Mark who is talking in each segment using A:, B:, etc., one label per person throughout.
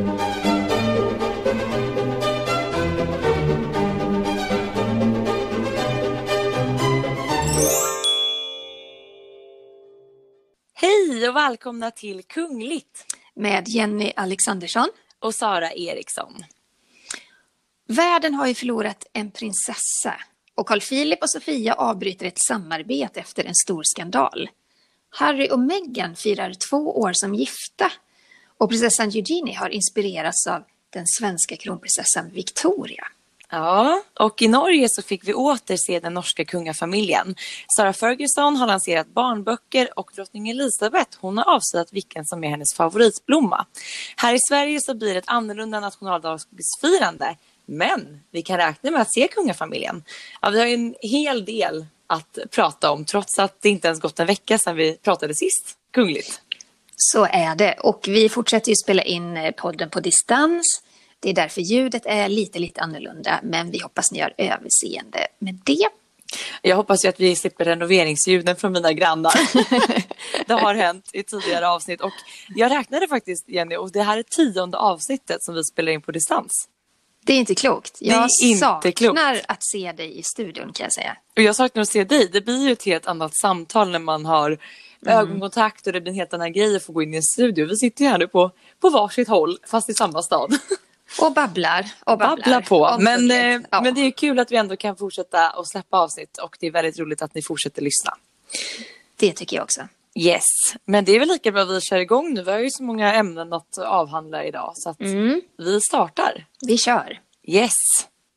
A: Hej och välkomna till Kungligt
B: med Jenny Alexandersson.
A: och Sara Eriksson.
B: Världen har ju förlorat en prinsessa och Carl Philip och Sofia avbryter ett samarbete efter en stor skandal. Harry och Meghan firar två år som gifta och prinsessan Eugenie har inspirerats av den svenska kronprinsessan Victoria.
A: Ja, och i Norge så fick vi åter se den norska kungafamiljen. Sara Ferguson har lanserat barnböcker och drottning Elizabeth hon har avslöjat vilken som är hennes favoritblomma. Här i Sverige så blir det ett annorlunda nationaldagsfirande. Men vi kan räkna med att se kungafamiljen. Ja, vi har ju en hel del att prata om trots att det inte ens gått en vecka sedan vi pratade sist. Kungligt.
B: Så är det och vi fortsätter ju spela in eh, podden på distans. Det är därför ljudet är lite, lite annorlunda men vi hoppas ni har överseende med det.
A: Jag hoppas ju att vi slipper renoveringsljuden från mina grannar. det har hänt i tidigare avsnitt och jag räknade faktiskt Jenny och det här är tionde avsnittet som vi spelar in på distans.
B: Det är inte klokt. Jag saknar
A: klokt.
B: att se dig i studion kan jag säga.
A: Och jag saknar att se dig. Det blir ju ett helt annat samtal när man har ögonkontakt och det blir en helt annan grej att få gå in i en studio. Vi sitter ju här nu på, på varsitt håll fast i samma stad.
B: Och babblar. Och babblar.
A: Babbla på. Men, eh,
B: Ja,
A: men det är kul att vi ändå kan fortsätta och släppa avsnitt och det är väldigt roligt att ni fortsätter lyssna.
B: det tycker jag också.
A: Yes, men det är väl lika bra att vi kör igång nu. Vi har ju så många ämnen att avhandla idag så att vi startar.
B: Vi kör.
A: Yes.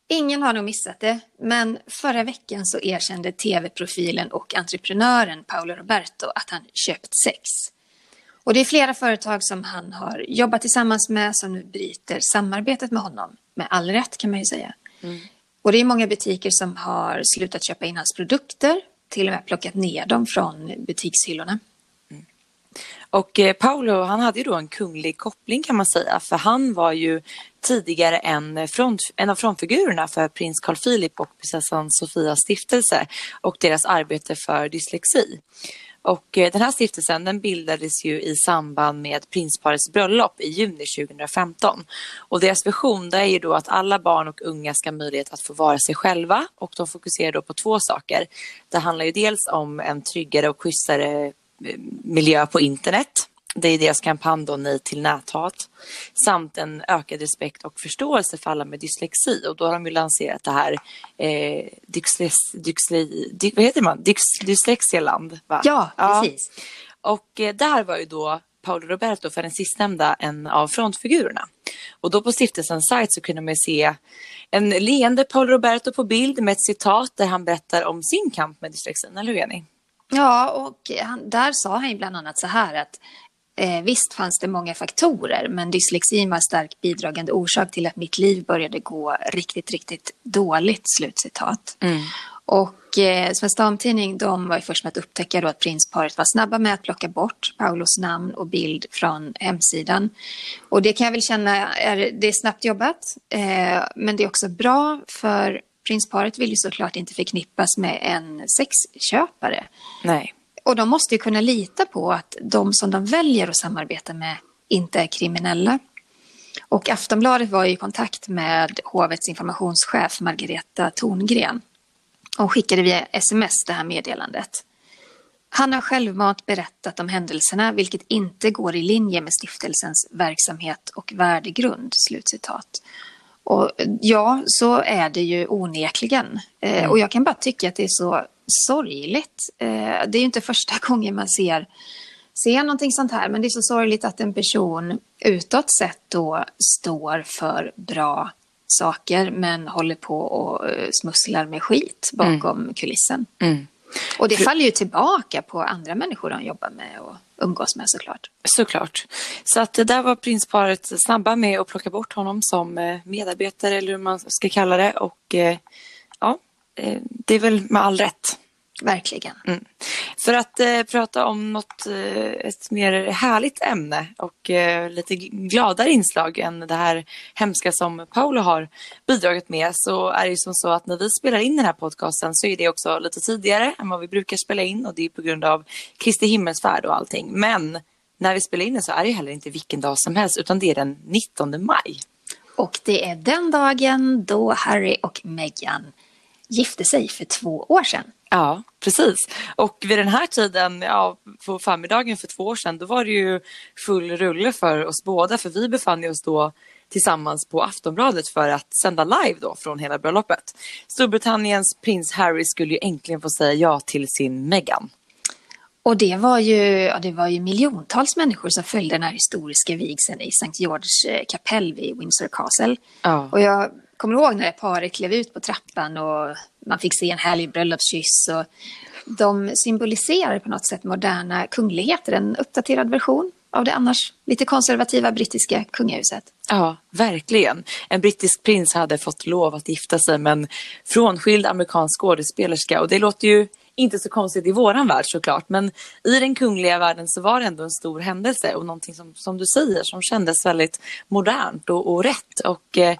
B: Ingen har nog missat det, men förra veckan så erkände tv-profilen och entreprenören Paolo Roberto att han köpt sex. Och det är flera företag som han har jobbat tillsammans med som nu bryter samarbetet med honom. Med all rätt kan man ju säga. Och det är många butiker som har slutat köpa in hans produkter, till och med plockat ner dem från butikshyllorna. Mm.
A: Och eh, Paolo han hade ju då en kunglig koppling kan man säga för han var ju tidigare en, front, en av frontfigurerna för prins Carl Philip och prinsessan Sofias stiftelse och deras arbete för dyslexi. Och eh, den här stiftelsen den bildades ju i samband med prinsparets bröllop i juni 2015. Och deras vision det är ju då att alla barn och unga ska ha möjlighet att få vara sig själva och de fokuserar då på två saker. Det handlar ju dels om en tryggare och schysstare eh, miljö på internet. Det är deras kampanj då Nej till näthat. Samt en ökad respekt och förståelse för alla med dyslexi. Och då har de ju lanserat det här eh, dyxles, dyxle, dy, vad heter man? Dyx, Dyslexialand. Va?
B: Ja, precis.
A: Och eh, där var ju då Paolo Roberto för den sistnämnda en av frontfigurerna. Och då på stiftelsens sajt så kunde man se en leende Paolo Roberto på bild med ett citat där han berättar om sin kamp med dyslexin. Eller hur Jenny?
B: Ja, och han, där sa han ju bland annat så här att eh, visst fanns det många faktorer, men dyslexin var starkt bidragande orsak till att mitt liv började gå riktigt, riktigt dåligt, slutcitat. Och eh, Svensk Damtidning de var ju först med att upptäcka då att prinsparet var snabba med att plocka bort Paulos namn och bild från hemsidan. Och det kan jag väl känna är, det är snabbt jobbat, eh, men det är också bra för prinsparet vill ju såklart inte förknippas med en sexköpare.
A: Nej.
B: Och de måste ju kunna lita på att de som de väljer att samarbeta med inte är kriminella. Och Aftonbladet var i kontakt med hovets informationschef Margareta Torngren. Hon skickade via sms det här meddelandet. Han har självmant berättat om händelserna vilket inte går i linje med stiftelsens verksamhet och värdegrund. Slutcitat. Och ja, så är det ju onekligen. Eh, och jag kan bara tycka att det är så sorgligt. Eh, det är ju inte första gången man ser, ser någonting sånt här, men det är så sorgligt att en person utåt sett då står för bra saker men håller på och eh, smusslar med skit bakom kulissen.
A: Mm.
B: Och det faller ju tillbaka på andra människor de jobbar med och umgås med såklart.
A: Såklart. Så att det där var prinsparet snabba med att plocka bort honom som eh, medarbetare eller hur man ska kalla det. Och det är väl med all rätt.
B: Verkligen.
A: Mm. För att eh, prata om något, eh, ett mer härligt ämne och eh, lite gladare inslag än det här hemska som Paolo har bidragit med så är det ju som så att när vi spelar in den här podcasten så är det också lite tidigare än vad vi brukar spela in och det är på grund av Kristi himmelsfärd och allting. Men när vi spelar in det så är det heller inte vilken dag som helst utan det är den 19 maj.
B: Och det är den dagen då Harry och Meghan gifte sig för två år sedan.
A: Ja, precis. Och vid den här tiden, ja, på förmiddagen för två år sedan, då var det ju full rulle för oss båda, för vi befann oss då tillsammans på Aftonbladet för att sända live då från hela bröllopet. Storbritanniens prins Harry skulle ju äntligen få säga ja till sin Meghan.
B: Och det var, ju, ja, det var ju miljontals människor som följde den här historiska vigseln i St. Georges eh, kapell vid Windsor Castle. Ja. Och jag kommer ihåg när paret klev ut på trappan och man fick se en härlig bröllopskyss. Och de symboliserar på något sätt moderna kungligheter, en uppdaterad version av det annars lite konservativa brittiska kungahuset.
A: Ja, verkligen. En brittisk prins hade fått lov att gifta sig med en frånskild amerikansk skådespelerska och det låter ju inte så konstigt i våran värld såklart, men i den kungliga världen så var det ändå en stor händelse och någonting som, som du säger som kändes väldigt modernt och, och rätt. Och eh,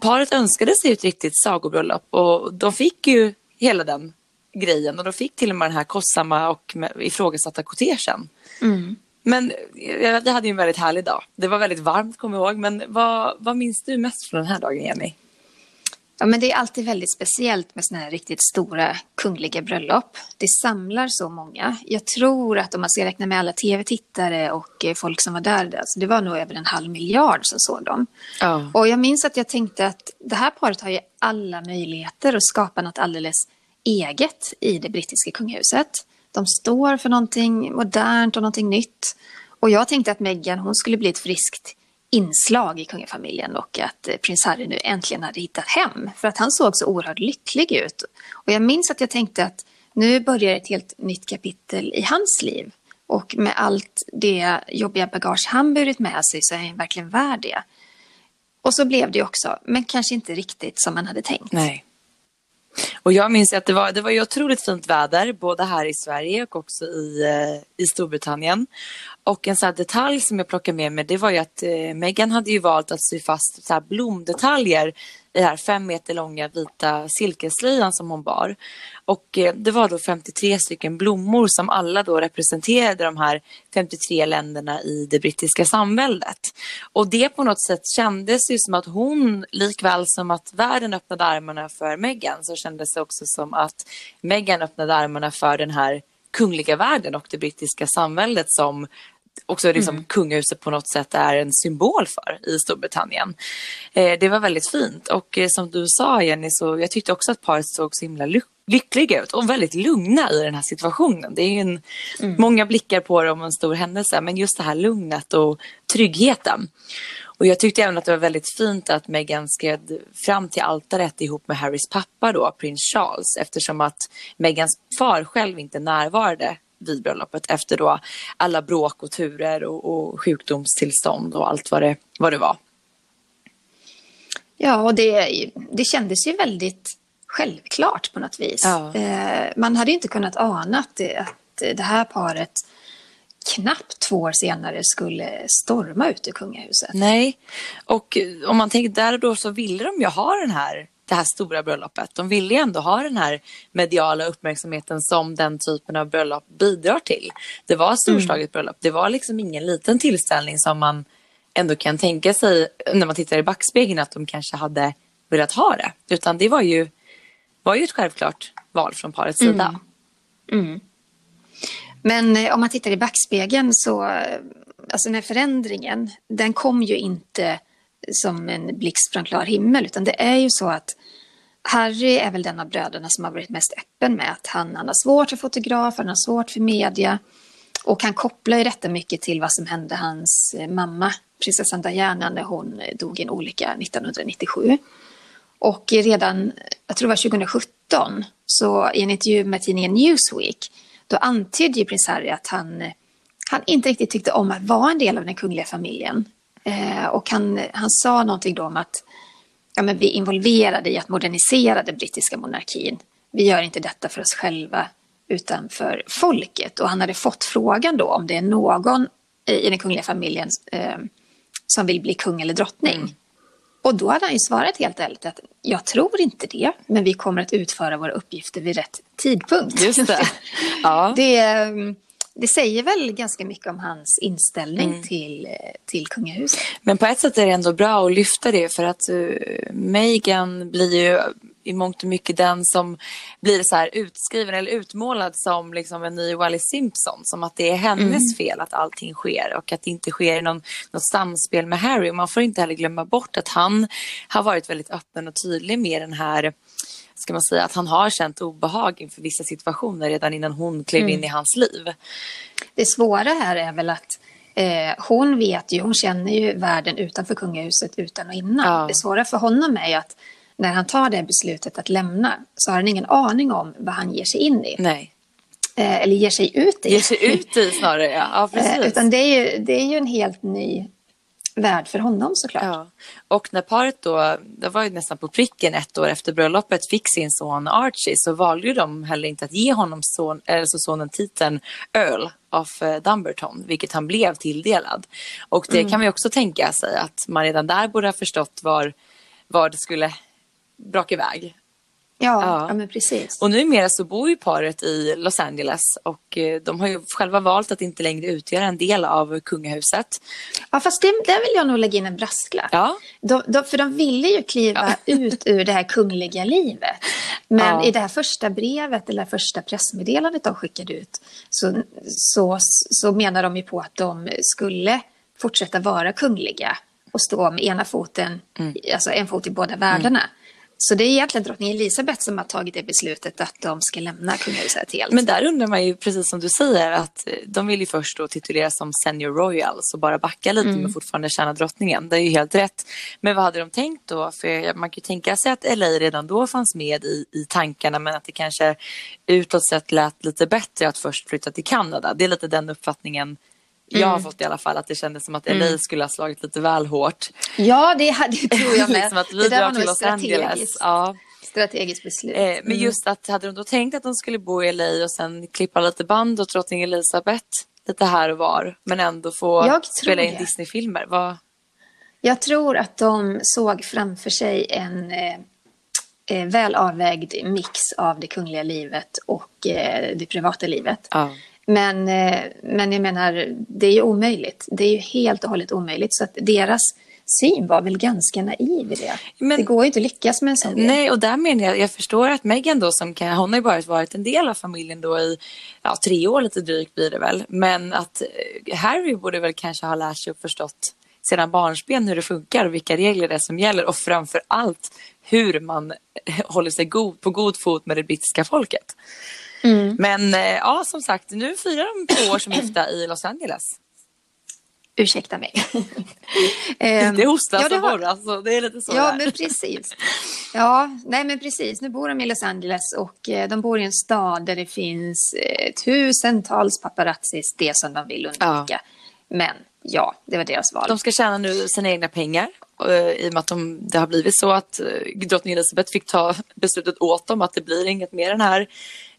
A: paret önskade sig ett riktigt sagobröllop och de fick ju hela den grejen och de fick till och med den här kostsamma och ifrågasatta kortegen. Mm. Men vi hade ju en väldigt härlig dag. Det var väldigt varmt, kommer jag ihåg. Men vad, vad minns du mest från den här dagen, Jenny?
B: Ja, men det är alltid väldigt speciellt med sådana här riktigt stora kungliga bröllop. Det samlar så många. Jag tror att om man ska räkna med alla tv-tittare och eh, folk som var där, alltså det var nog över en halv miljard som såg dem. Ja. Och jag minns att jag tänkte att det här paret har ju alla möjligheter att skapa något alldeles eget i det brittiska kungahuset. De står för någonting modernt och någonting nytt. Och jag tänkte att Meghan, hon skulle bli ett friskt inslag i kungafamiljen och att eh, prins Harry nu äntligen hade hittat hem. För att han såg så oerhört lycklig ut. Och jag minns att jag tänkte att nu börjar ett helt nytt kapitel i hans liv. Och med allt det jobbiga bagage han burit med sig så är han verkligen värd det. Och så blev det också, men kanske inte riktigt som man hade tänkt.
A: Nej. Och jag minns att det var, det var ju otroligt fint väder, både här i Sverige och också i, eh, i Storbritannien. Och en sån detalj som jag plockade med mig, det var ju att eh, Megan hade ju valt att sy fast så blomdetaljer i den här fem meter långa vita silkesslöjan som hon bar. Och eh, det var då 53 stycken blommor som alla då representerade de här 53 länderna i det brittiska samväldet. Och det på något sätt kändes ju som att hon, likväl som att världen öppnade armarna för Meghan, så kändes det också som att Meghan öppnade armarna för den här kungliga världen och det brittiska samväldet som också liksom mm. kungahuset på något sätt är en symbol för i Storbritannien. Eh, det var väldigt fint och eh, som du sa Jenny så jag tyckte också att paret såg så himla lyckliga lyckliga ut och väldigt lugna i den här situationen. Det är en, mm. många blickar på dem och en stor händelse men just det här lugnet och tryggheten. Och jag tyckte även att det var väldigt fint att Meghan skred fram till altaret ihop med Harrys pappa då, prins Charles, eftersom att Meghans far själv inte närvarade vid bröllopet efter då alla bråk och turer och, och sjukdomstillstånd och allt vad det, vad det var.
B: Ja, och det, det kändes ju väldigt självklart på något vis. Ja. Eh, man hade inte kunnat ana att det, att det här paret knappt två år senare skulle storma ut ur kungahuset.
A: Nej, och om man tänker där då så ville de ju ha den här det här stora bröllopet. De ville ju ändå ha den här mediala uppmärksamheten som den typen av bröllop bidrar till. Det var ett storslaget mm. bröllop. Det var liksom ingen liten tillställning som man ändå kan tänka sig när man tittar i backspegeln att de kanske hade velat ha det. Utan det var ju, var ju ett självklart val från parets sida.
B: Mm. Mm. Men eh, om man tittar i backspegeln så, eh, alltså den här förändringen, den kom ju inte som en blixt från klar himmel, utan det är ju så att Harry är väl den av bröderna som har varit mest öppen med att han, han har svårt för fotografer, han har svårt för media och han kopplar ju detta mycket till vad som hände hans eh, mamma, prinsessan Diana, när hon eh, dog i en olycka 1997. Och redan, jag tror det var 2017, så i en intervju med tidningen Newsweek, då antydde ju prins Harry att han, eh, han inte riktigt tyckte om att vara en del av den kungliga familjen. Eh, och han, han sa någonting då om att ja, men vi är involverade i att modernisera den brittiska monarkin. Vi gör inte detta för oss själva utan för folket. Och han hade fått frågan då om det är någon i den kungliga familjen eh, som vill bli kung eller drottning. Mm. Och då hade han ju svarat helt ärligt att jag tror inte det, men vi kommer att utföra våra uppgifter vid rätt tidpunkt.
A: Just det. Ja.
B: det, det säger väl ganska mycket om hans inställning
A: Mm.
B: till, eh, till kungahuset.
A: Men på ett sätt är det ändå bra att lyfta det för att uh, Meghan blir ju i mångt och mycket den som blir så här utskriven eller utmålad som liksom en ny Wallis Simpson. Som att det är hennes fel att allting sker och att det inte sker någon, något samspel med Harry. Och man får inte heller glömma bort att han har varit väldigt öppen och tydlig med den här ska man säga, att han har känt obehag inför vissa situationer redan innan hon klev in i hans liv.
B: Det svåra här är väl att eh, hon vet ju, hon känner ju världen utanför kungahuset utan och innan.
A: Ja.
B: Det svåra för honom är ju att när han tar det beslutet att lämna så har han ingen aning om vad han ger sig in i.
A: Nej,
B: Eh, eller ger sig ut i.
A: ge sig ut i snarare. Ja, ja precis.
B: Eh, utan det är, ju, det är ju en helt ny värld för honom såklart.
A: Ja. Och när paret då, det var ju nästan på pricken ett år efter bröllopet, fick sin son Archie så valde ju de heller inte att ge honom son, alltså sonen titeln Earl of eh, Dumberton, vilket han blev tilldelad. Och det kan man ju också tänka sig att man redan där borde ha förstått var, var det skulle braka iväg.
B: Ja,
A: Ja.
B: ja. men precis.
A: Och numera så bor ju paret i Los Angeles och eh, de har ju själva valt att inte längre utgöra en del av kungahuset.
B: Ja, fast det, där vill jag nog lägga in en brasklapp.
A: Ja.
B: De, de, för de ville ju kliva ut ur det här kungliga livet. Men
A: Ja.
B: i det här första brevet eller första pressmeddelandet de skickade ut så, så, så menar de ju på att de skulle fortsätta vara kungliga och stå med ena foten,
A: Mm.
B: alltså en fot i båda världarna. Så det är egentligen drottning Elisabeth som har tagit det beslutet att de ska lämna kungahuset helt.
A: Men där undrar man ju, precis som du säger, att eh, de vill ju först då tituleras som senior royals och bara backa lite men fortfarande tjäna drottningen. Det är ju helt rätt. Men vad hade de tänkt då? För man kan ju tänka sig att LA redan då fanns med i, i tankarna men att det kanske utåt sett lät lite bättre att först flytta till Kanada. Det är lite den uppfattningen jag har fått i alla fall, att det kändes som att LA skulle ha slagit lite väl hårt.
B: Ja, det, det tror jag med.
A: liksom att
B: det
A: vi
B: där
A: drar till Los Angeles.
B: strategiskt,
A: Ja.
B: strategiskt beslut.
A: Eh, men just att hade de då tänkt att de skulle bo i LA och sen klippa lite band åt drottning Elizabeth lite här och var men ändå få spela in
B: det.
A: Disney-filmer. Vad...
B: Jag tror att de såg framför sig en eh, eh, väl avvägd mix av det kungliga livet och eh, det privata livet.
A: Ja.
B: Men, eh, men jag menar, det är ju omöjligt. Det är ju helt och hållet omöjligt. Så att deras syn var väl ganska naiv i det.
A: Men-
B: det går ju inte att lyckas med en sån.
A: Nej, och där menar jag, jag förstår att Meghan då som kan, hon har ju bara varit en del av familjen då i ja, tre år lite drygt blir det väl. Men att eh, Harry borde väl kanske ha lärt sig och förstått sedan barnsben hur det funkar och vilka regler det är som gäller och framför allt hur man eh, håller sig god, på god fot med det brittiska folket.
B: Mm.
A: Men eh, ja, som sagt, nu firar de två år som gifta i Los Angeles.
B: Ursäkta mig. Ehm,
A: Det hostas
B: ja, det
A: och
B: har-
A: borras och det är lite så
B: Ja,
A: där.
B: men precis. Ja, nej men precis. Nu bor de i Los Angeles och eh, de bor i en stad där det finns eh, tusentals paparazzis, det som de vill undvika. Men ja, det var deras val.
A: De ska tjäna nu sina egna pengar i och med att de, det har blivit så att eh, drottning Elizabeth fick ta beslutet åt dem att det blir inget mer den här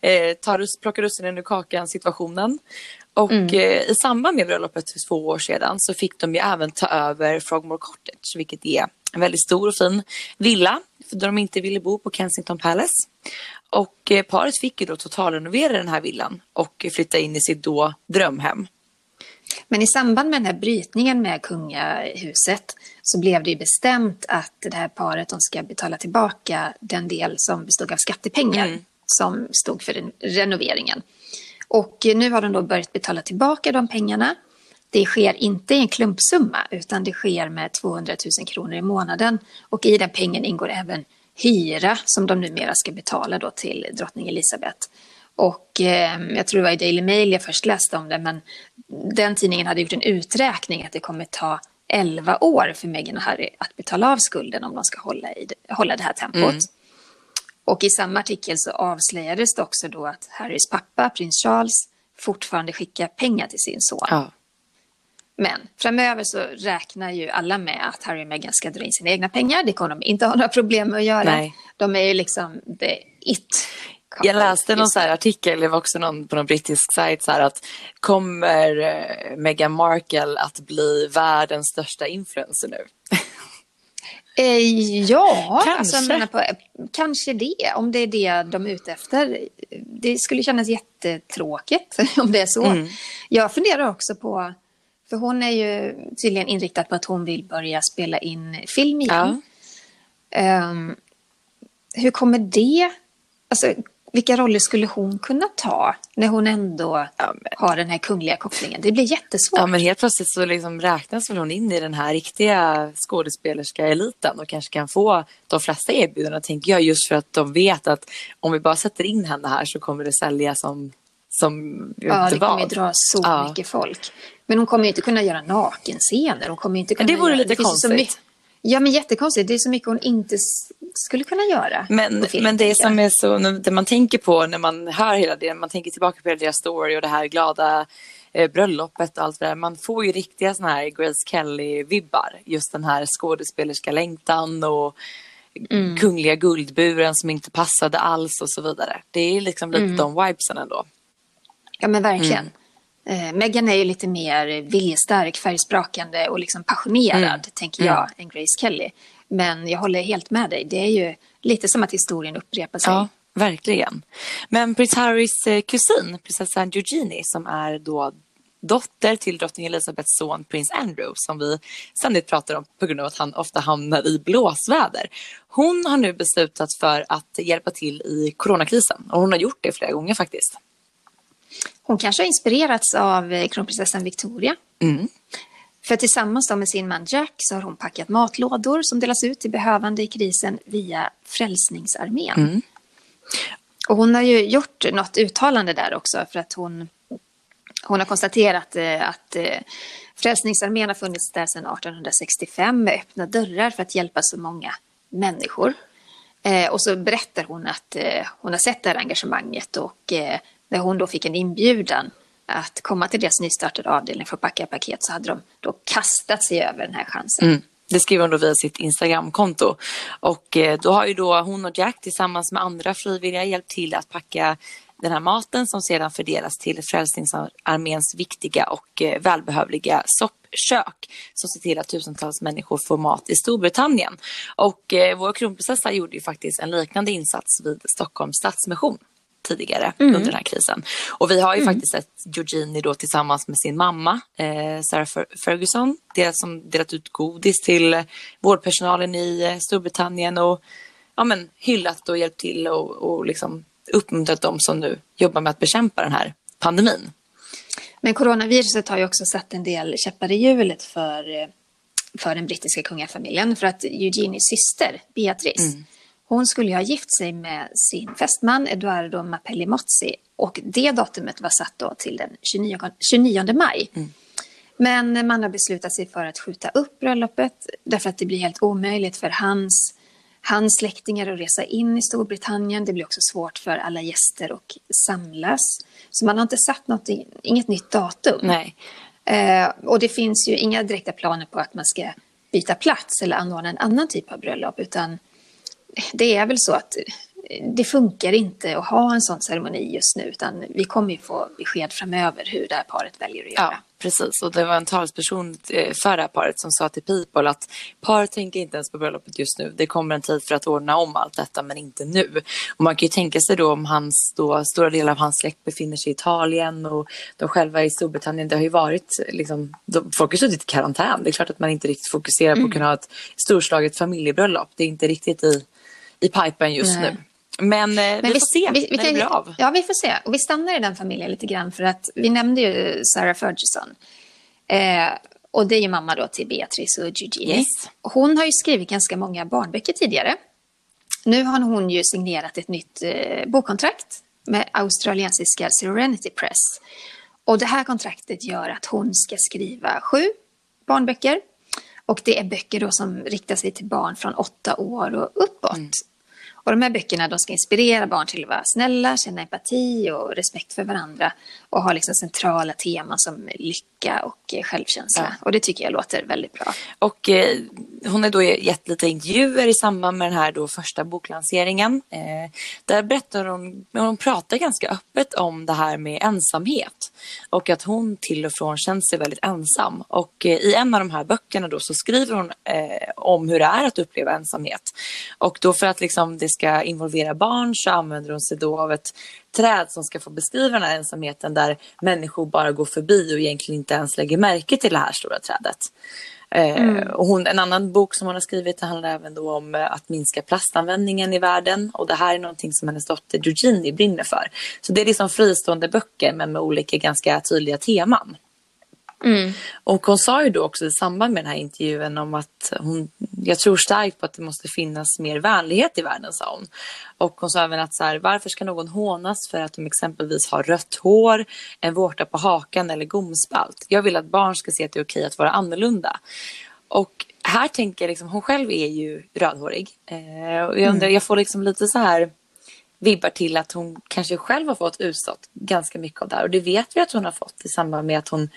A: eh, ta rus, plocka russinen ur kakan situationen. Och eh, i samband med bröllopet för två år sedan så fick de ju även ta över Frogmore Cottage vilket är en väldigt stor och fin villa för de inte ville bo på Kensington Palace. Och eh, paret fick ju då totalrenovera den här villan och flytta in i sitt då drömhem.
B: Men i samband med den här brytningen med kungahuset så blev det ju bestämt att det här paret de ska betala tillbaka den del som bestod av skattepengar
A: Mm.
B: som stod för renoveringen. Och nu har de då börjat betala tillbaka de pengarna. Det sker inte i en klumpsumma utan det sker med 200 000 kronor i månaden. Och i den pengen ingår även hyra som de numera ska betala då till drottning Elizabeth. Och eh, jag tror det var i Daily Mail jag först läste om det, men den tidningen hade gjort en uträkning att det kommer ta 11 år för Meghan och Harry att betala av skulden om de ska hålla, i, hålla det här tempot. Och i samma artikel så avslöjades det också då att Harrys pappa, prins Charles, fortfarande skickar pengar till sin son.
A: Ja.
B: Men framöver så räknar ju alla med att Harry och Meghan ska dra in sina egna pengar. Det kommer de inte ha några problem med att göra.
A: Nej.
B: De är ju liksom the it.
A: Jag läste någon så här artikel, det var också någon på någon brittisk sajt så här att kommer eh, Meghan Markle att bli världens största influencer nu?
B: Eh, ja,
A: Kanske.
B: Alltså, jag menar på, kanske det. Om det är det de är ute efter. Det skulle kännas jättetråkigt om det är så.
A: Mm.
B: Jag funderar också på, för hon är ju tydligen inriktad på att hon vill börja spela in film igen.
A: Ja.
B: Ehm, hur kommer det... Alltså, vilka roller skulle hon kunna ta när hon ändå
A: Ja, men-
B: har den här kungliga kopplingen? Det blir jättesvårt.
A: Ja, men helt plötsligt så liksom räknas väl hon in i den här riktiga skådespelerska eliten och kanske kan få de flesta erbjudanden, tänker jag, just för att de vet att om vi bara sätter in henne här så kommer det sälja som, som
B: Ja, det kommer ju dra så
A: Ja.
B: mycket folk. Men hon kommer ju inte kunna göra nakenscener. Hon kommer inte kunna
A: det vore
B: göra...
A: lite
B: så
A: konstigt.
B: Ja, men jättekonstigt. Det är så mycket hon inte skulle kunna göra.
A: Men,
B: film,
A: men det som är så, det man tänker på när man hör hela det, man tänker tillbaka på hela deras story och det här glada eh, bröllopet och allt det där. Man får ju riktiga såna här Grace Kelly-vibbar. Just den här skådespelerska längtan och
B: Mm.
A: kungliga guldburen som inte passade alls och så vidare. Det är liksom lite
B: Mm.
A: de vibesen ändå.
B: Ja, men verkligen.
A: Mm.
B: Eh, Meghan är ju lite mer viljestark, färgsprakande och liksom passionerad,
A: Mm.
B: tänker jag, än Grace Kelly. Men jag håller helt med dig. Det är ju lite som att historien upprepar sig.
A: Ja, verkligen. Men prins Harrys eh, kusin, prinsessan Eugenie, som är då dotter till drottning Elizabeths son prins Andrew, som vi ständigt pratar om på grund av att han ofta hamnar i blåsväder. Hon har nu beslutat för att hjälpa till i coronakrisen och hon har gjort det flera gånger faktiskt.
B: Hon kanske har inspirerats av eh, kronprinsessan Victoria.
A: Mm.
B: För tillsammans med sin man Jack så har hon packat matlådor som delas ut till behövande i krisen via Frälsningsarmén.
A: Mm.
B: Och hon har ju gjort något uttalande där också för att hon, hon har konstaterat eh, att eh, Frälsningsarmén har funnits där sedan 1865 med öppna dörrar för att hjälpa så många människor. Och så berättar hon att hon har sett det här engagemanget och när hon då fick en inbjudan att komma till deras nystartade avdelning för att packa paket så hade de då kastat sig över den här chansen.
A: Mm. Det skriver hon då via sitt Instagramkonto. Och eh, då har ju då hon och Jack tillsammans med andra frivilliga hjälpt till att packa den här maten som sedan fördelas till Frälsningsarméns viktiga och eh, välbehövliga soppkök som ser till att tusentals människor får mat i Storbritannien. Och eh, vår kronprinsessa gjorde ju faktiskt en liknande insats vid Stockholms Stadsmission tidigare under den här krisen. Och vi har ju faktiskt sett Eugenie då tillsammans med sin mamma eh, Sarah Fer- Ferguson, deras som delat ut godis till vårdpersonalen i eh, Storbritannien och ja, men, hyllat och hjälpt till och, och liksom uppmuntrat dem som nu jobbar med att bekämpa den här pandemin.
B: Men coronaviruset har ju också satt en del käppar i hjulet för, eh, för den brittiska kungafamiljen. För att Eugenies syster, Beatrice, hon skulle ha gift sig med sin fästman Eduardo Mapelli Mozzi. Och det datumet var satt då till den 29, 29 maj. Men man har beslutat sig för att skjuta upp bröllopet därför att det blir helt omöjligt för hans, hans släktingar att resa in i Storbritannien. Det blir också svårt för alla gäster att samlas. Så man har inte satt något, inget nytt datum.
A: Nej.
B: Eh, och det finns ju inga direkta planer på att man ska byta plats eller anordna en annan typ av bröllop. Utan det är väl så att det funkar inte att ha en sån ceremoni just nu. Utan vi kommer ju få besked framöver hur det här paret väljer att göra.
A: Ja, precis. Och det var en talesperson eh, för det här paret som sa till People att paret tänker inte ens på bröllopet just nu. Det kommer en tid för att ordna om allt detta, men inte nu. Och man kan ju tänka sig då om hans, då, stora delar av hans släkt befinner sig i Italien och de själva i Storbritannien. Det har ju varit, liksom, de, folk har suttit i karantän. Det är klart att man inte riktigt fokuserar på att kunna ha ett storslaget familjebröllop. Det är inte riktigt i, i pipen just
B: Nej.
A: nu. Men, eh,
B: Men
A: vi får se
B: vi, vi
A: när det
B: kan-
A: blir av.
B: Ja, vi får se. Och vi stannar i den familjen lite grann för att vi nämnde ju Sarah Ferguson. Eh, och det är ju mamma då till Beatrice och Eugenie.
A: Yes.
B: Hon har ju skrivit ganska många barnböcker tidigare. Nu har hon ju signerat ett nytt eh, bokkontrakt med australiensiska Serenity Press. Och det här kontraktet gör att hon ska skriva sju barnböcker. Och det är böcker då som riktar sig till barn från åtta år och uppåt. Och de här böckerna de ska inspirera barn till att vara snälla, känna empati och respekt för varandra. Och ha liksom centrala teman som lycka och eh, självkänsla.
A: Ja.
B: Och det tycker jag låter väldigt bra.
A: Och eh, hon har då gett lite intervjuer i samband med den här då första boklanseringen. Eh, där berättar hon, hon pratar ganska öppet om det här med ensamhet och att hon till och från känner sig väldigt ensam. Och eh, i en av de här böckerna då så skriver hon eh, om hur det är att uppleva ensamhet. Och då för att liksom det ska involvera barn så använder hon sig då av ett träd som ska få beskriva den här ensamheten där människor bara går förbi och egentligen inte ens lägger märke till det här stora trädet. Eh, mm. och hon, en annan bok som hon har skrivit handlar även då om eh, att minska plastanvändningen i världen. Och det här är någonting som hennes dotter Eugenie brinner för. Så det är liksom fristående böcker men med olika ganska tydliga teman. Mm. Och hon sa ju då också i samband med den här intervjun om att hon, jag tror starkt på att det måste finnas mer vänlighet i världen, sa hon. Och hon sa även att så här, varför ska någon hånas för att de exempelvis har rött hår, en vårta på hakan eller gomspalt? Jag vill att barn ska se att det är okej att vara annorlunda. Och här tänker jag, liksom, hon själv är ju rödhårig. Eh, och jag, undrar, mm. jag får liksom lite så här vibbar till att hon kanske själv har fått utstått ganska mycket av det här. Och det vet vi att hon har fått i samband med att hon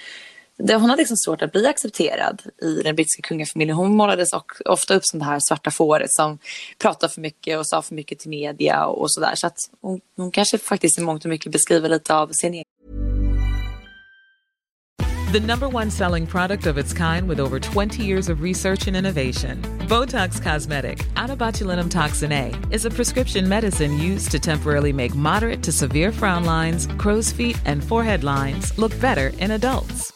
A: det, hon hade liksom svårt att bli accepterad i den brittiska kungafamiljen. Hon målades ofta upp som det här svarta fåret som pratade för mycket och sa för mycket till media och, sådär. Så att hon, hon kanske faktiskt i mångt och mycket beskriver lite av sin egen
C: The number one selling product of its kind with over 20 years of research and innovation. Botox Cosmetic, out toxin A, is a prescription medicine used to temporarily make moderate to severe frown lines, crow's feet, and forehead lines look better in adults.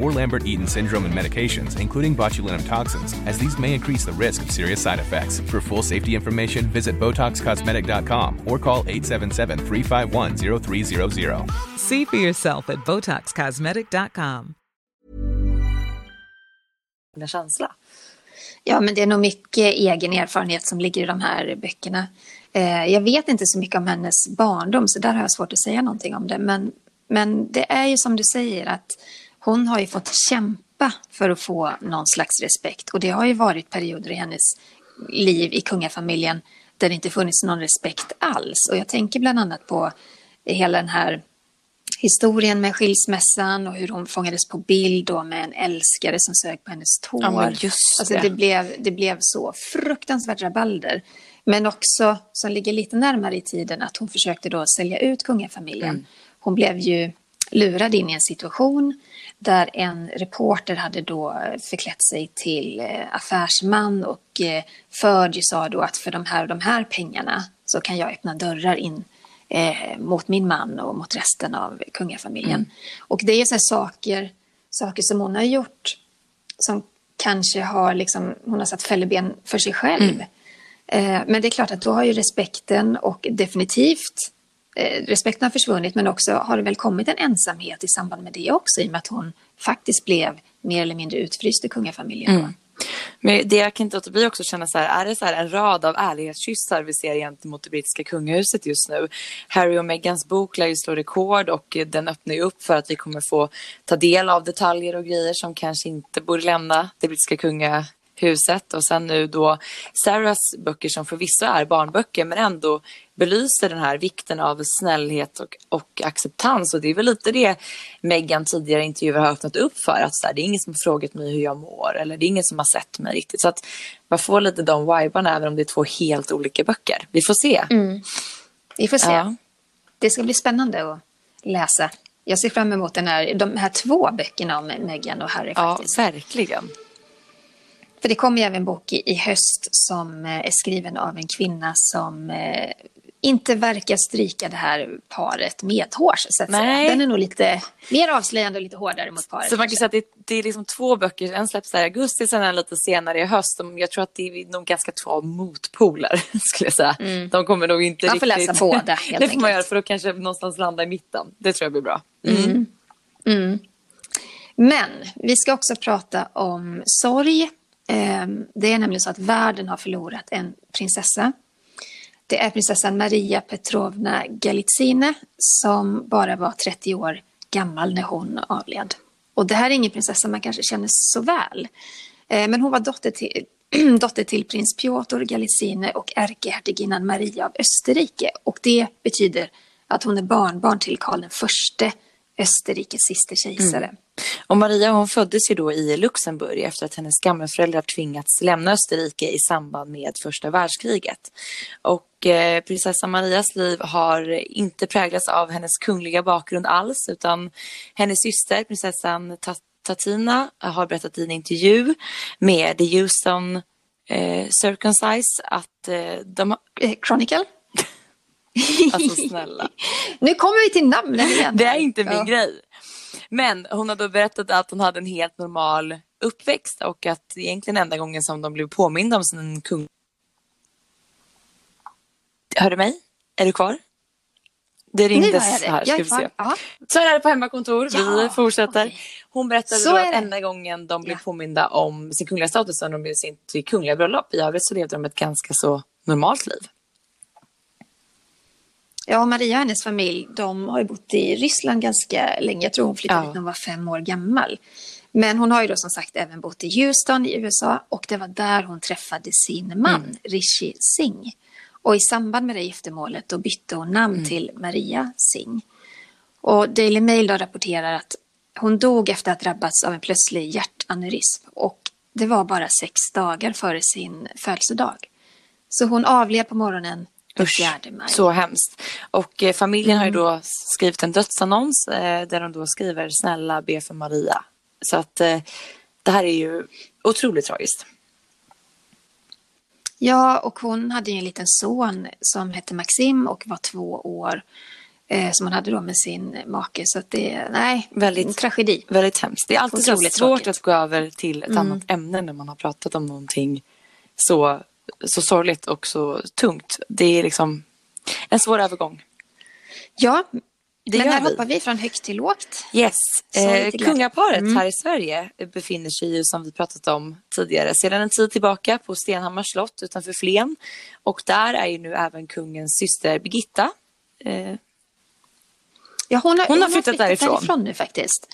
D: or Lambert-Eaton syndrome and medications, including botulinum toxins, as these may increase the risk of serious side effects. For full safety information, visit BotoxCosmetic.com or call 877-351-0300.
C: See for yourself at BotoxCosmetic.com.
B: känsla. Ja, men det är nog mycket egen erfarenhet som ligger i de här böckerna. Eh, jag vet inte så mycket om hennes barndom, så där har jag svårt att säga någonting om det. Men, men det är ju som du säger att hon har ju fått kämpa för att få någon slags respekt. Och det har ju varit perioder i hennes liv i kungafamiljen där det inte funnits någon respekt alls. Och jag tänker bland annat på hela den här historien med skilsmässan och hur hon fångades på bild då med en älskare som sög på hennes tår.
A: Ja, just det.
B: Alltså det, blev, det blev så fruktansvärt rabalder. Men också, som ligger lite närmare i tiden, att hon försökte då sälja ut kungafamiljen. Mm. Hon blev ju lurad in i en situation där en reporter hade då förklätt sig till eh, affärsman och eh, Fergie sa då att för de här och de här pengarna så kan jag öppna dörrar in eh, mot min man och mot resten av kungafamiljen. Mm. Och det är så saker, saker som hon har gjort som kanske har liksom, hon har satt fälleben för sig själv. Mm. Men det är klart att då har ju respekten och definitivt eh, respekten har försvunnit men också har det väl kommit en ensamhet i samband med det också i och med att hon faktiskt blev mer eller mindre utfryst i kungafamiljen. Mm.
A: Men det jag kan inte låta bli också känna så här, är det så här en rad av ärlighetskyssar vi ser gentemot det brittiska kungahuset just nu? Harry och Meghans bok lär ju slå rekord och den öppnar ju upp för att vi kommer få ta del av detaljer och grejer som kanske inte borde lämna det brittiska kungahuset huset och sen nu då Sarahs böcker som förvisso är barnböcker men ändå belyser den här vikten av snällhet och, och acceptans och det är väl lite det Meghan tidigare intervjuer har öppnat upp för att så här, det är ingen som har frågat mig hur jag mår eller det är ingen som har sett mig riktigt så att man får lite de vibarna även om det är två helt olika böcker. Vi får se.
B: Mm. Vi får se. Ja. Det ska bli spännande att läsa. Jag ser fram emot den här, de här två böckerna om Meghan och Harry. Faktiskt.
A: Ja, verkligen.
B: För det kommer ju även en bok i, i höst som eh, är skriven av en kvinna som eh, inte verkar stryka det här paret medhårs. Så. Den är nog lite mer avslöjande och lite hårdare mot paret.
A: Så man kan säga att det, det, är liksom två böcker, en släpps i augusti, sen en lite senare i höst. Jag tror att det är nog ganska två motpoler, skulle jag säga. Mm. De kommer nog inte
B: man får
A: riktigt...
B: läsa båda, helt
A: Det får man göra, för att kanske någonstans landa i mitten. Det tror jag blir bra. Mm.
B: Mm. mm. Men vi ska också prata om sorg Ehm, det är nämligen så att världen har förlorat en prinsessa. Det är prinsessan Maria Petrovna Galitzine som bara var 30 år gammal när hon avled. Och det här är ingen prinsessa man kanske känner så väl. Eh, men hon var dotter till, dotter till prins Piotr Galitzine och ärkehertiginnan Maria av Österrike. Och det betyder att hon är barnbarn till Karl den förste, Österrikes sista kejsare. Mm.
A: Och Maria hon föddes ju då i Luxemburg efter att hennes gamla föräldrar tvingats lämna Österrike i samband med första världskriget. Och eh, prinsessa Marias liv har inte präglats av hennes kungliga bakgrund alls utan hennes syster prinsessan Tatina har berättat i en intervju med The Houston eh, Circumcise att eh, de.
B: Eh, Chronicle?
A: alltså snälla.
B: nu kommer vi till namnen igen.
A: Det är inte min ja. grej. Men hon har då berättat att hon hade en helt normal uppväxt och att egentligen enda gången som de blev påminda om sin kung... Hör du mig? Är du kvar? Det ringdes här, ska vi se. Ja. Så är det på hemmakontor, ja, vi fortsätter. Okay. Hon berättade då att enda gången de blev ja. påminda om sin kungliga status när de blev sitt kungliga bröllop. I övrigt så levde de ett ganska så normalt liv.
B: Ja, Maria och hennes familj, de har ju bott i Ryssland ganska länge. Jag tror hon flyttade ja. när hon var fem år gammal. Men hon har ju då som sagt även bott i Houston i USA och det var där hon träffade sin man mm. Rishi Singh. Och i samband med det giftermålet då bytte hon namn mm. till Maria Singh. Och Daily Mail då rapporterar att hon dog efter att drabbats av en plötslig hjärtaneurysm och det var bara sex dagar före sin födelsedag. Så hon avled på morgonen Usch,
A: så hemskt. Och eh, familjen mm. har ju då skrivit en dödsannons eh, där de då skriver snälla be för Maria. Så att eh, det här är ju otroligt tragiskt.
B: Ja, och hon hade ju en liten son som hette Maxim och var två år. Eh, som hon hade då med sin make. Så att det, nej, väldigt, en tragedi.
A: Väldigt hemskt. Det är alltid så svårt tråkigt. att gå över till ett mm. annat ämne när man har pratat om någonting så så sorgligt och så tungt. Det är liksom en svår övergång.
B: Ja, det men här vi. hoppar vi från högt till lågt.
A: Yes. Eh, kungaparet mm. här i Sverige befinner sig ju som vi pratat om tidigare sedan en tid tillbaka på Stenhammars slott utanför Flen. Och där är ju nu även kungens syster Birgitta. Eh,
B: ja, hon har, hon, hon har flyttat, flyttat därifrån. därifrån nu faktiskt.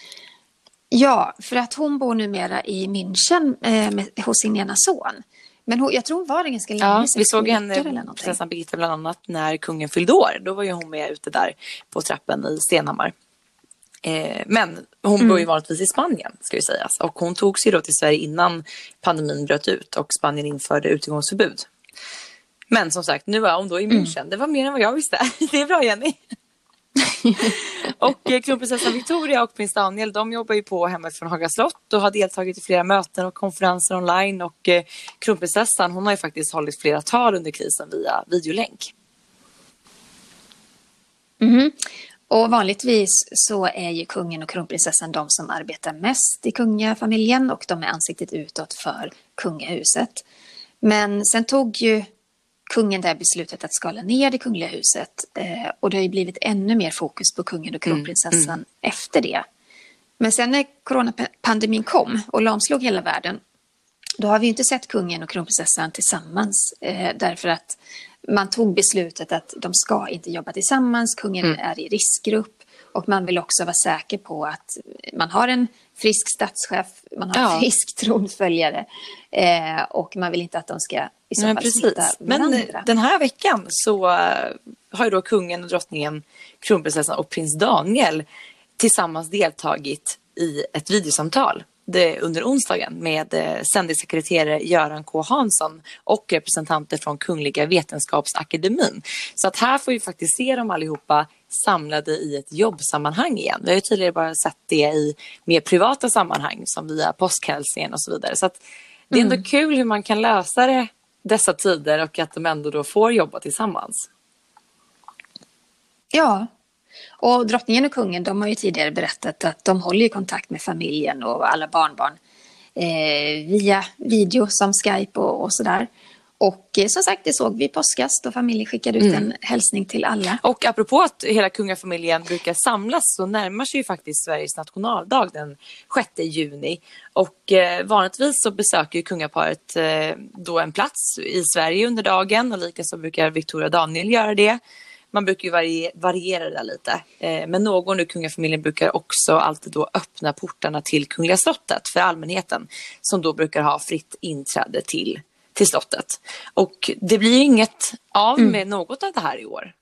B: Ja, för att hon bor numera i München eh, med, hos sin ena son. Men hon, jag tror hon var det ganska länge. Ja,
A: vi såg henne, prinsessan Birgitta bland annat, när kungen fyllde år. Då var ju hon med ute där på trappen i Stenhammar. Eh, men hon mm. bor ju vanligtvis i Spanien, ska ju sägas. Och hon tog sig då till Sverige innan pandemin bröt ut och Spanien införde utegångsförbud. Men som sagt, nu är hon då i. München. Mm. Det var mer än vad jag visste. Det är bra Jenny. och eh, kronprinsessan Victoria och prins Daniel de jobbar ju på hemmet från Haga slott och har deltagit i flera möten och konferenser online. Och eh, kronprinsessan hon har ju faktiskt hållit flera tal under krisen via videolänk.
B: Mm. Och vanligtvis så är ju kungen och kronprinsessan de som arbetar mest i kungafamiljen och de är ansiktet utåt för kungahuset. Men sen tog ju kungen där beslutet att skala ner det kungliga huset. Eh, och det har ju blivit ännu mer fokus på kungen och kronprinsessan mm, mm. efter det. Men sen när coronapandemin kom och lamslog hela världen, då har vi inte sett kungen och kronprinsessan tillsammans. Eh, därför att man tog beslutet att de ska inte jobba tillsammans, kungen mm. är i riskgrupp. Och man vill också vara säker på att man har en frisk statschef, man har ja. en frisk tronföljare. Eh, och man vill inte att de ska i så fall smitta varandra.
A: Men den här veckan så uh, har ju då kungen och drottningen, kronprinsessan och prins Daniel tillsammans deltagit i ett videosamtal det, under onsdagen med eh, sändningssekreterare Göran K Hansson och representanter från Kungliga Vetenskapsakademin. Så att här får vi faktiskt se dem allihopa samlade i ett jobbsammanhang igen. Vi har ju tidigare bara sett det i mer privata sammanhang som via påskhälsningen och så vidare. Så det är ändå mm. kul hur man kan lösa det dessa tider och att de ändå då får jobba tillsammans.
B: Ja, och drottningen och kungen de har ju tidigare berättat att de håller i kontakt med familjen och alla barnbarn eh, via video som Skype och, och sådär. Och eh, som sagt, det såg vi i påskas då familjen skickade ut mm. en hälsning till alla.
A: Och apropå att hela kungafamiljen brukar samlas så närmar sig ju faktiskt Sveriges nationaldag den 6 juni. Och eh, vanligtvis så besöker kungaparet eh, då en plats i Sverige under dagen och likaså brukar Victoria och Daniel göra det. Man brukar ju vari variera det där lite. Eh, men någon ur kungafamiljen brukar också alltid då öppna portarna till Kungliga slottet för allmänheten som då brukar ha fritt inträde till till slottet. Och det blir inget av mm. med mm. något av det här i år.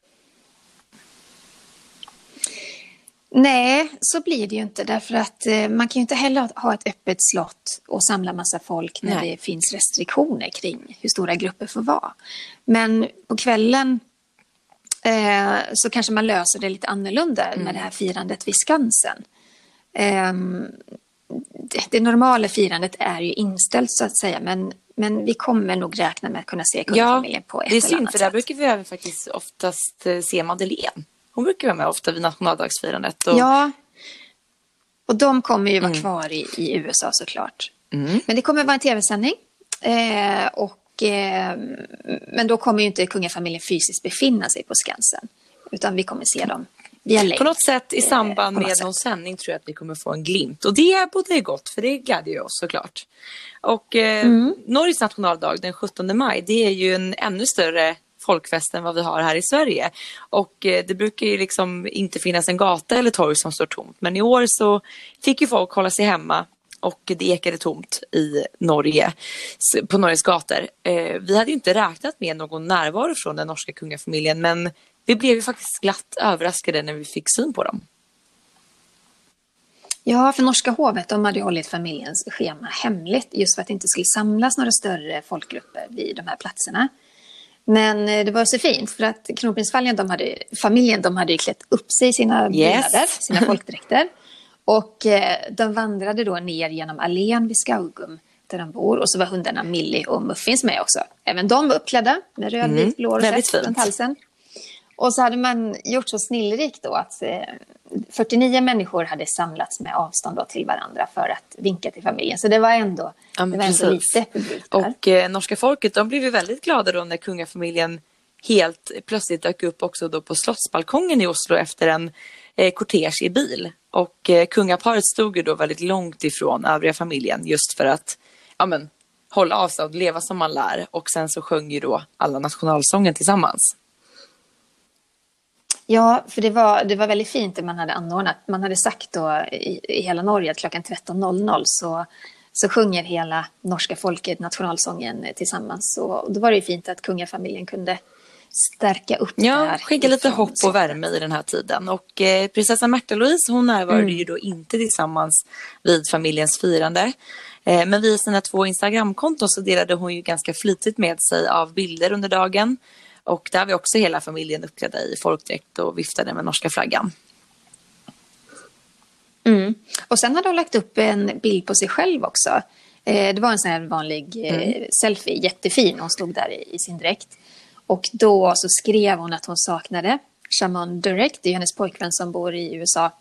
B: Nej, så blir det ju inte därför att eh, man kan ju inte heller ha ett öppet slott och samla massa folk när Nej. det finns restriktioner kring hur stora grupper får vara. Men på kvällen eh, så kanske man löser det lite annorlunda mm. med det här firandet vid Skansen. Eh, det, normala firandet är ju inställt så att säga men men vi kommer nog räkna med att kunna se kungafamiljen ja, på ett eller annat sätt.
A: Det är synd, för där brukar vi även faktiskt oftast eh, se Madeleine. Hon brukar vara med ofta vid nationaldagsfirandet.
B: Och... Ja, och de kommer ju vara mm. kvar i, i USA såklart. Mm. Men det kommer vara en tv-sändning. Eh, och, eh, men då kommer ju inte kungafamiljen fysiskt befinna sig på Skansen. Utan vi kommer se dem länk.
A: På något sätt i samband med någon sändning tror jag att vi kommer få en glimt. Och det är både gott, för det glädjer ju oss såklart. Och eh, mm. Norges nationaldag den 17 maj, det är ju en ännu större folkfest än vad vi har här i Sverige. Och eh, det brukar ju liksom inte finnas en gata eller torg som står tomt. Men i år så fick ju folk hålla sig hemma och det ekade tomt i Norge, på Norges gator. Eh, vi hade inte räknat med någon närvaro från den norska kungafamiljen men vi blev ju faktiskt glatt överraskade när vi fick syn på dem.
B: Ja, för norska hovet de hade hållit familjens schema hemligt just för att det inte skulle samlas några större folkgrupper vid de här platserna. Men eh, det var så fint för att kronprinsfamiljen de hade, familjen, de hade klätt upp sig i sina yes. byggnader, sina folkdräkter. Och eh, de vandrade då ner genom allén vid Skaugum där de bor. Och så var hundarna Millie och Muffins med också. Även de var uppklädda med röd, mm. vit, blå rosett runt halsen. Och så hade man gjort så snillrikt då att 49 eh, människor hade samlats med avstånd till varandra för att vinka till familjen. Så det var ändå, ja, det var ändå lite publik
A: där. Och eh, norska folket de blev ju väldigt glada då när kungafamiljen helt plötsligt dök upp också då på slottsbalkongen i Oslo efter en eh, kortege i bil. Och eh, kungaparet stod ju då väldigt långt ifrån övriga familjen just för att ja, men, hålla avstånd, leva som man lär. Och sen så sjöng ju då alla nationalsången tillsammans.
B: Ja, för det var, det var väldigt fint det man hade anordnat. Man hade sagt då i, i hela Norge att klockan 13.00 så, så sjunger hela norska folket nationalsången tillsammans. Och då var det ju fint att kungafamiljen kunde stärka upp
A: ja, där. skänka lite hopp och värme i den här tiden. Och eh, prinsessa Märta-Louise hon närvarade mm. ju då inte tillsammans vid familjens firande. Eh, men via sina två Instagramkonton så delade hon ju ganska flitigt med sig av bilder under dagen. Och där var också hela familjen uppklädda i folkdräkt och viftade med norska flaggan.
B: Mm. Och sen hade hon lagt upp en bild på sig själv också. Eh, det var en sån här vanlig eh, mm. selfie, jättefin. Hon stod där i, i, sin dräkt. Och då så skrev hon att hon saknade Shaman Durek, det är hennes pojkvän som bor i USA.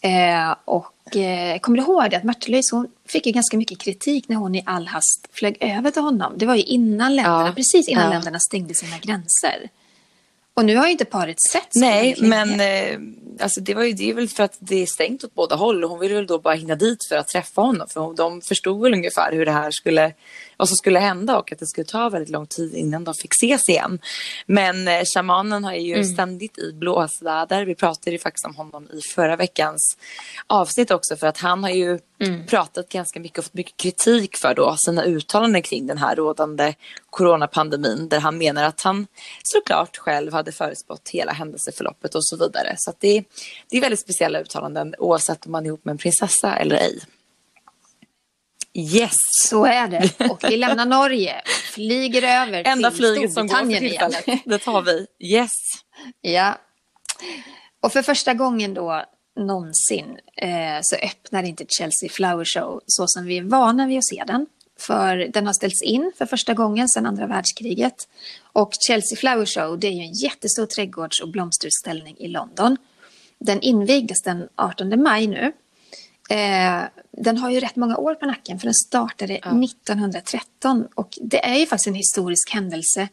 B: Eh, och eh, kommer du ihåg det att Märta-Louise hon fick ju ganska mycket kritik när hon i all hast flög över till honom. Det var ju innan länderna, ja. precis innan ja. länderna stängde sina gränser. Och nu har ju inte paret sett
A: Nej, men eh, alltså det, var ju, det är väl för att det är stängt åt båda håll. Hon ville väl då bara hinna dit för att träffa honom. För de förstod väl ungefär hur det här skulle, vad som skulle hända och att det skulle ta väldigt lång tid innan de fick ses igen. Men eh, shamanen har ju mm. ständigt i blåsväder. Vi pratade ju faktiskt om honom i förra veckans avsnitt också för att han har ju mm. pratat ganska mycket och fått mycket kritik för då sina uttalanden kring den här rådande coronapandemin där han menar att han såklart själv hade förutspått hela händelseförloppet och så vidare. Så det, det är väldigt speciella uttalanden oavsett om man är ihop med en prinsessa eller ej. Yes!
B: Så är det. Och vi lämnar Norge och flyger över
A: Enda
B: till
A: flyget som går för tillfället. Det tar vi. Yes!
B: Ja. Och för första gången då någonsin eh, så öppnar inte Chelsea Flower Show så som vi är vana vid att se den. För den har ställts in för första gången sedan andra världskriget. Och Chelsea Flower Show det är ju en jättestor trädgårds och blomsterutställning i London. Den invigdes den 18 maj nu Eh, den har ju rätt många år på nacken för den startade ja. 1913 och det är ju faktiskt en historisk händelse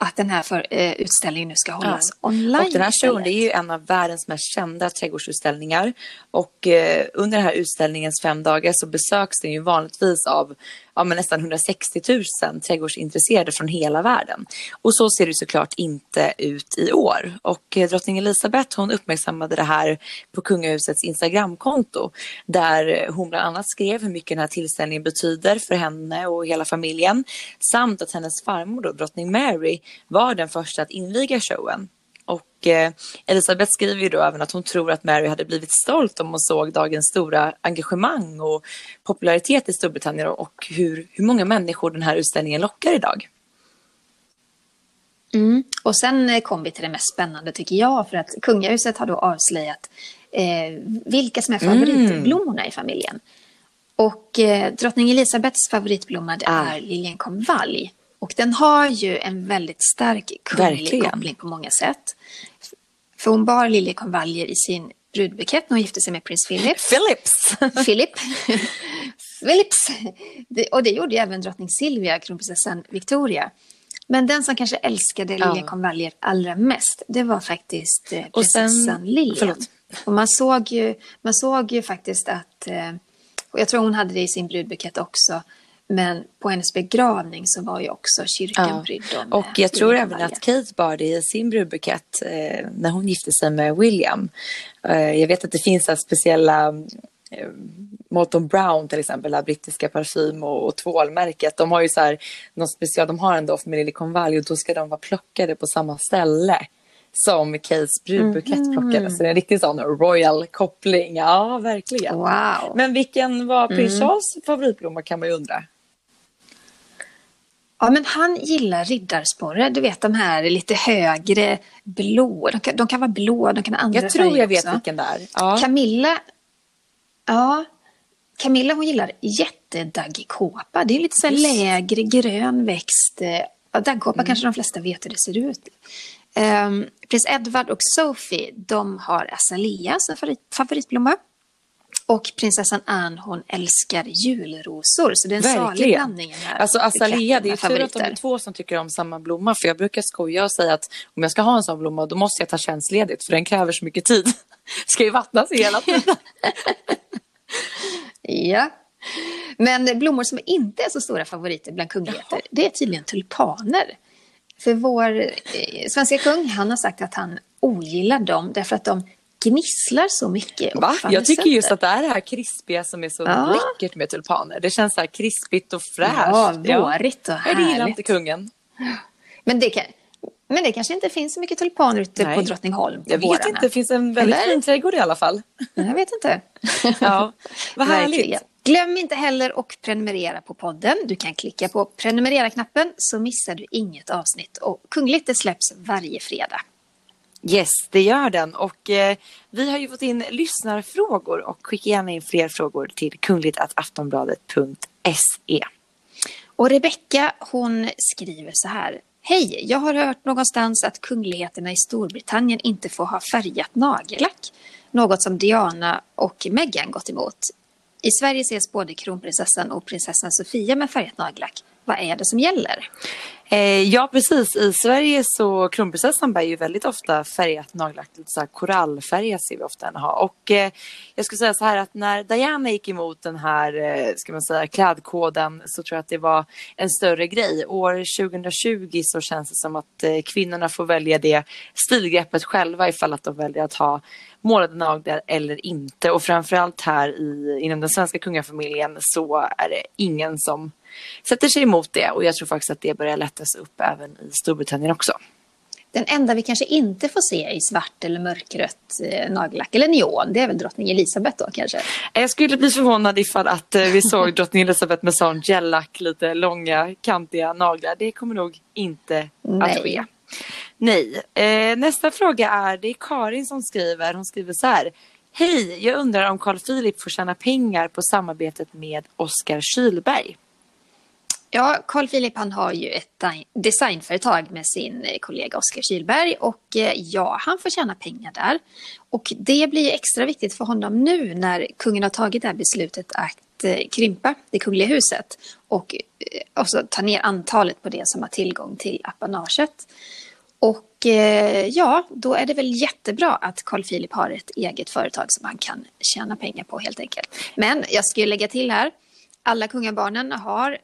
B: att den här för, eh, utställningen nu ska hållas ja. online.
A: Och den här showen är ju en av världens mest kända trädgårdsutställningar. Och eh, under den här utställningens fem dagar så besöks den ju vanligtvis av ja, men nästan 160 000 trädgårdsintresserade från hela världen. Och så ser det såklart inte ut i år. Och eh, drottning Elizabeth hon uppmärksammade det här på kungahusets Instagramkonto där hon bland annat skrev hur mycket den här tillställningen betyder för henne och hela familjen samt att hennes farmor då, drottning Mary var den första att inviga showen. Eh, Elisabeth skriver ju då även att hon tror att Mary hade blivit stolt om hon såg dagens stora engagemang och popularitet i Storbritannien och hur, hur många människor den här utställningen lockar idag.
B: Mm. Och sen eh, kom vi till det mest spännande tycker jag för att kungahuset har då avslöjat eh, vilka som är mm. favoritblommorna mm. i familjen. Och eh, drottning Elisabeths favoritblomma det ah. är liljenkonvalj. Och den har ju en väldigt stark kunglig koppling på många sätt. För hon bar liljekonvaljer i sin brudbukett när hon gifte sig med prins Philip.
A: Philips!
B: Philip. Philips! och det gjorde ju även drottning Silvia, kronprinsessan Victoria. Men den som kanske älskade ja. liljekonvaljer allra mest, det var faktiskt eh, prinsessan Lilian. Och man såg, ju, man såg ju faktiskt att, eh, och jag tror hon hade det i sin brudbukett också, men på hennes begravning så var ju också kyrkan ja. brydd om
A: Och jag tror även att Kate bar det i sin brudbukett eh, när hon gifte sig med William. Eh, jag vet att det finns speciella eh, Molton Brown till exempel, det brittiska parfym och, och tvålmärket. De har ju så här, någon special, de har en doft med liljekonvalj och då ska de vara plockade på samma ställe som Kates brudbukett mm. plockades. Så det är en riktig sån royal koppling. Ja, verkligen.
B: Wow.
A: Men vilken var prins mm. Charles favoritblomma kan man ju undra.
B: Ja, men han gillar riddarsporre. Du vet de här lite högre blå. De kan, de kan vara blå, de kan ha andra
A: Jag tror jag vet vilken det är.
B: Ja. Camilla, ja, Camilla hon gillar jättedaggkåpa. Det är lite så lägre grön växt. Ja, daggkåpa mm. kanske de flesta vet hur det ser ut. Um, Prins Edward och Sophie, de har azalea som favorit, favoritblomma. Och prinsessan Anne hon älskar julrosor. Så det är en salig blandning. Här
A: alltså Azalea, det är tur att de är två som tycker om samma blomma. För jag brukar skoja och säga att om jag ska ha en sån blomma då måste jag ta tjänstledigt. För den kräver så mycket tid. ska ju vattnas hela tiden.
B: ja. Men blommor som inte är så stora favoriter bland kungligheter, det är tydligen tulpaner. För vår eh, svenska kung, han har sagt att han ogillar dem därför att de gnisslar så mycket.
A: Va? Jag tycker just att det är det här krispiga som är så ja. läckert med tulpaner. Det känns så här krispigt och fräscht.
B: Ja, vårigt och härligt.
A: Det gillar inte kungen.
B: Men det, kan, men det kanske inte finns så mycket tulpaner ute Nej. på Drottningholm på
A: Jag vet vårarna. inte, det finns en väldigt fin trädgård i alla fall.
B: Jag vet inte.
A: ja, vad härligt.
B: Glöm inte heller att prenumerera på podden. Du kan klicka på prenumerera-knappen så missar du inget avsnitt. Och Kungligt det släpps varje fredag.
A: Yes, det gör den. Och eh, vi har ju fått in lyssnarfrågor och skicka gärna in fler frågor till kungligtaftonbladet.se.
B: Och Rebecka hon skriver så här. Hej, jag har hört någonstans att kungligheterna i Storbritannien inte får ha färgat nagellack. Något som Diana och Meghan gått emot. I Sverige ses både kronprinsessan och prinsessan Sofia med färgat nagellack. Vad är det som gäller?
A: Eh, ja precis, i Sverige så kronprinsessan bär ju väldigt ofta färgat nagellack, lite så här korallfärgat ser vi ofta henne ha. Och eh, jag skulle säga så här att när Diana gick emot den här, eh, ska man säga, klädkoden så tror jag att det var en större grej. År 2020 så känns det som att eh, kvinnorna får välja det stilgreppet själva ifall att de väljer att ha målade naglar eller inte. Och framförallt här i, inom den svenska kungafamiljen så är det ingen som sätter sig emot det och jag tror faktiskt att det börjar lättas upp även i Storbritannien också.
B: Den enda vi kanske inte får se i svart eller mörkrött eh, nagellack, eller neon, det är väl drottning Elisabeth då kanske?
A: Jag skulle bli förvånad ifall att eh, vi såg drottning Elisabeth med sån gellack, lite långa kantiga naglar. Det kommer nog inte Nej. att ske. Nej. Eh, nästa fråga är, det är Karin som skriver, hon skriver så här. Hej, jag undrar om Carl Philip får tjäna pengar på samarbetet med Oskar Kylberg.
B: Ja, Carl Philip han har ju ett designföretag med sin eh, kollega Oskar Kylberg och eh, ja, han får tjäna pengar där. Och det blir extra viktigt för honom nu när kungen har tagit det här beslutet att eh, krympa det kungliga huset och också ta ner antalet på det som har tillgång till apanaget. Och ja, då är det väl jättebra att Carl Philip har ett eget företag som han kan tjäna pengar på helt enkelt. Men jag ska lägga till här, alla kungabarnen har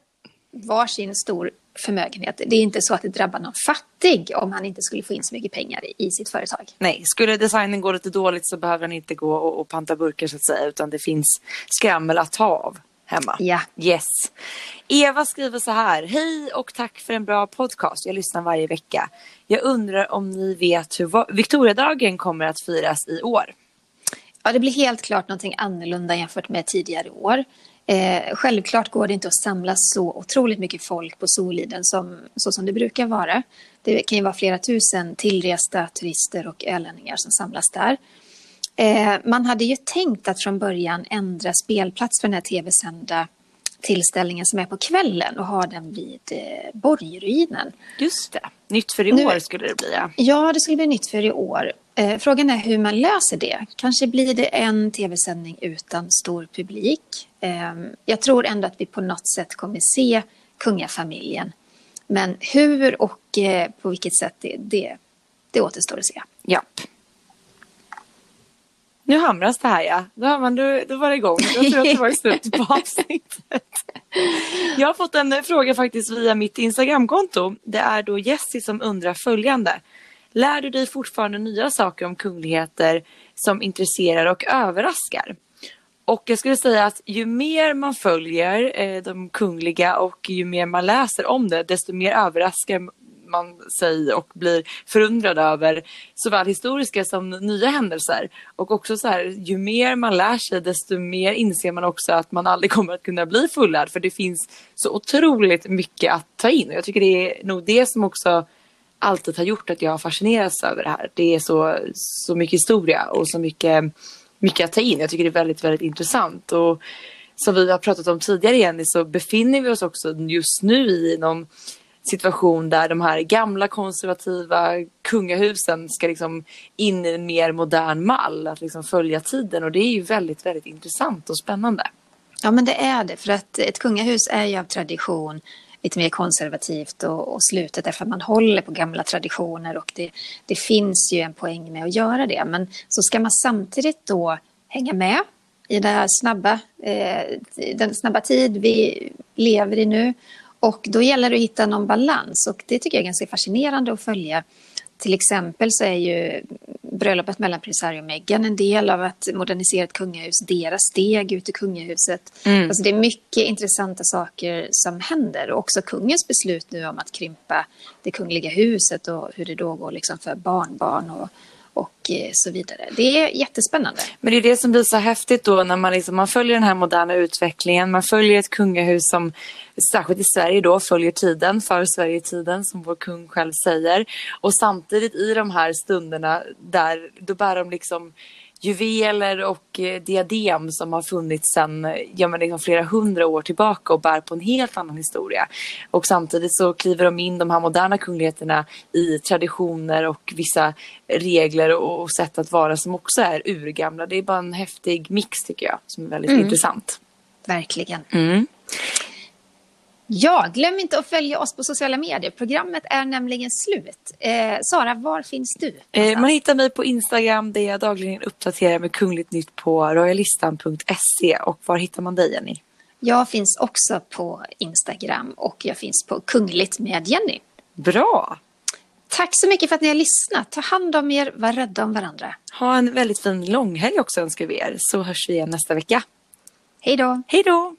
B: varsin stor förmögenhet. Det är inte så att det drabbar någon fattig om han inte skulle få in så mycket pengar i, sitt företag.
A: Nej, skulle designen gå lite dåligt så behöver han inte gå och, och panta burkar så att säga utan det finns skrammel att ta av hemma.
B: Ja.
A: Yes. Eva skriver så här. Hej och tack för en bra podcast. Jag lyssnar varje vecka. Jag undrar om ni vet hur Victoriadagen kommer att firas i år?
B: Ja, det blir helt klart någonting annorlunda jämfört med tidigare år. Eh, självklart går det inte att samla så otroligt mycket folk på Soliden som, så som det brukar vara. Det kan ju vara flera tusen tillresta turister och ölänningar som samlas där. Eh, man hade ju tänkt att från början ändra spelplats för den här tv-sända tillställningen som är på kvällen och ha den vid eh, Borgruinen.
A: Just det, nytt för i nu, år skulle det bli. Ja.
B: ja, det skulle bli nytt för i år. Eh, frågan är hur man löser det. Kanske blir det en tv-sändning utan stor publik. Eh, jag tror ändå att vi på något sätt kommer se kungafamiljen. Men hur och eh, på vilket sätt det, det, det återstår att se.
A: Japp. Nu hamras det här ja. Då, har man, då, då var det igång. Jag tror att det var slutet på avsnittet. Jag har fått en fråga faktiskt via mitt Instagramkonto. Det är då Jessie som undrar följande. Lär du dig fortfarande nya saker om kungligheter som intresserar och överraskar? Och jag skulle säga att ju mer man följer eh, de kungliga och ju mer man läser om det, desto mer överraskar man sig och blir förundrad över såväl historiska som nya händelser. Och också så här, ju mer man lär sig desto mer inser man också att man aldrig kommer att kunna bli fullärd för det finns så otroligt mycket att ta in. Och jag tycker det är nog det som också alltid har gjort att jag har fascinerats över det här. Det är så, så mycket historia och så mycket, mycket att ta in. Jag tycker det är väldigt, väldigt intressant. Och som vi har pratat om tidigare Jenny så befinner vi oss också just nu i någon situation där de här gamla konservativa kungahusen ska liksom in i en mer modern mall, att liksom följa tiden och det är ju väldigt, väldigt intressant och spännande.
B: Ja men det är det, för att ett kungahus är ju av tradition lite mer konservativt och, och slutet därför att man håller på gamla traditioner och det, det finns ju en poäng med att göra det. Men så ska man samtidigt då hänga med i den här snabba, eh, den snabba tid vi lever i nu och då gäller det att hitta någon balans och det tycker jag är ganska fascinerande att följa. Till exempel så är ju bröllopet mellan prins Harry och Meghan en del av att modernisera ett kungahus, deras steg ut i kungahuset. Mm. Alltså det är mycket intressanta saker som händer och också kungens beslut nu om att krympa det kungliga huset och hur det då går liksom för barnbarn och och eh, så vidare. Det är jättespännande.
A: Men det är det som blir så häftigt då när man, liksom, man följer den här moderna utvecklingen. Man följer ett kungahus som särskilt i Sverige då följer tiden, för Sverige-tiden som vår kung själv säger. Och samtidigt i de här stunderna där då bär de liksom juveler och eh, diadem som har funnits sedan ja, men liksom flera hundra år tillbaka och bär på en helt annan historia. Och samtidigt så kliver de in de här moderna kungligheterna i traditioner och vissa regler och, och sätt att vara som också är urgamla. Det är bara en häftig mix tycker jag som är väldigt mm. intressant.
B: Verkligen.
A: Mm.
B: Ja, glöm inte att följa oss på sociala medier. Programmet är nämligen slut. Eh, Sara, var finns du?
A: Eh, man hittar mig på Instagram där jag dagligen uppdaterar med kungligt nytt på royalistan.se. Och var hittar man dig, Jenny?
B: Jag finns också på Instagram och jag finns på Kungligt med Jenny.
A: Bra!
B: Tack så mycket för att ni har lyssnat. Ta hand om er, var rädda om varandra.
A: Ha en väldigt fin långhelg också önskar vi er, så hörs vi igen nästa vecka.
B: Hej då!
A: Hej då!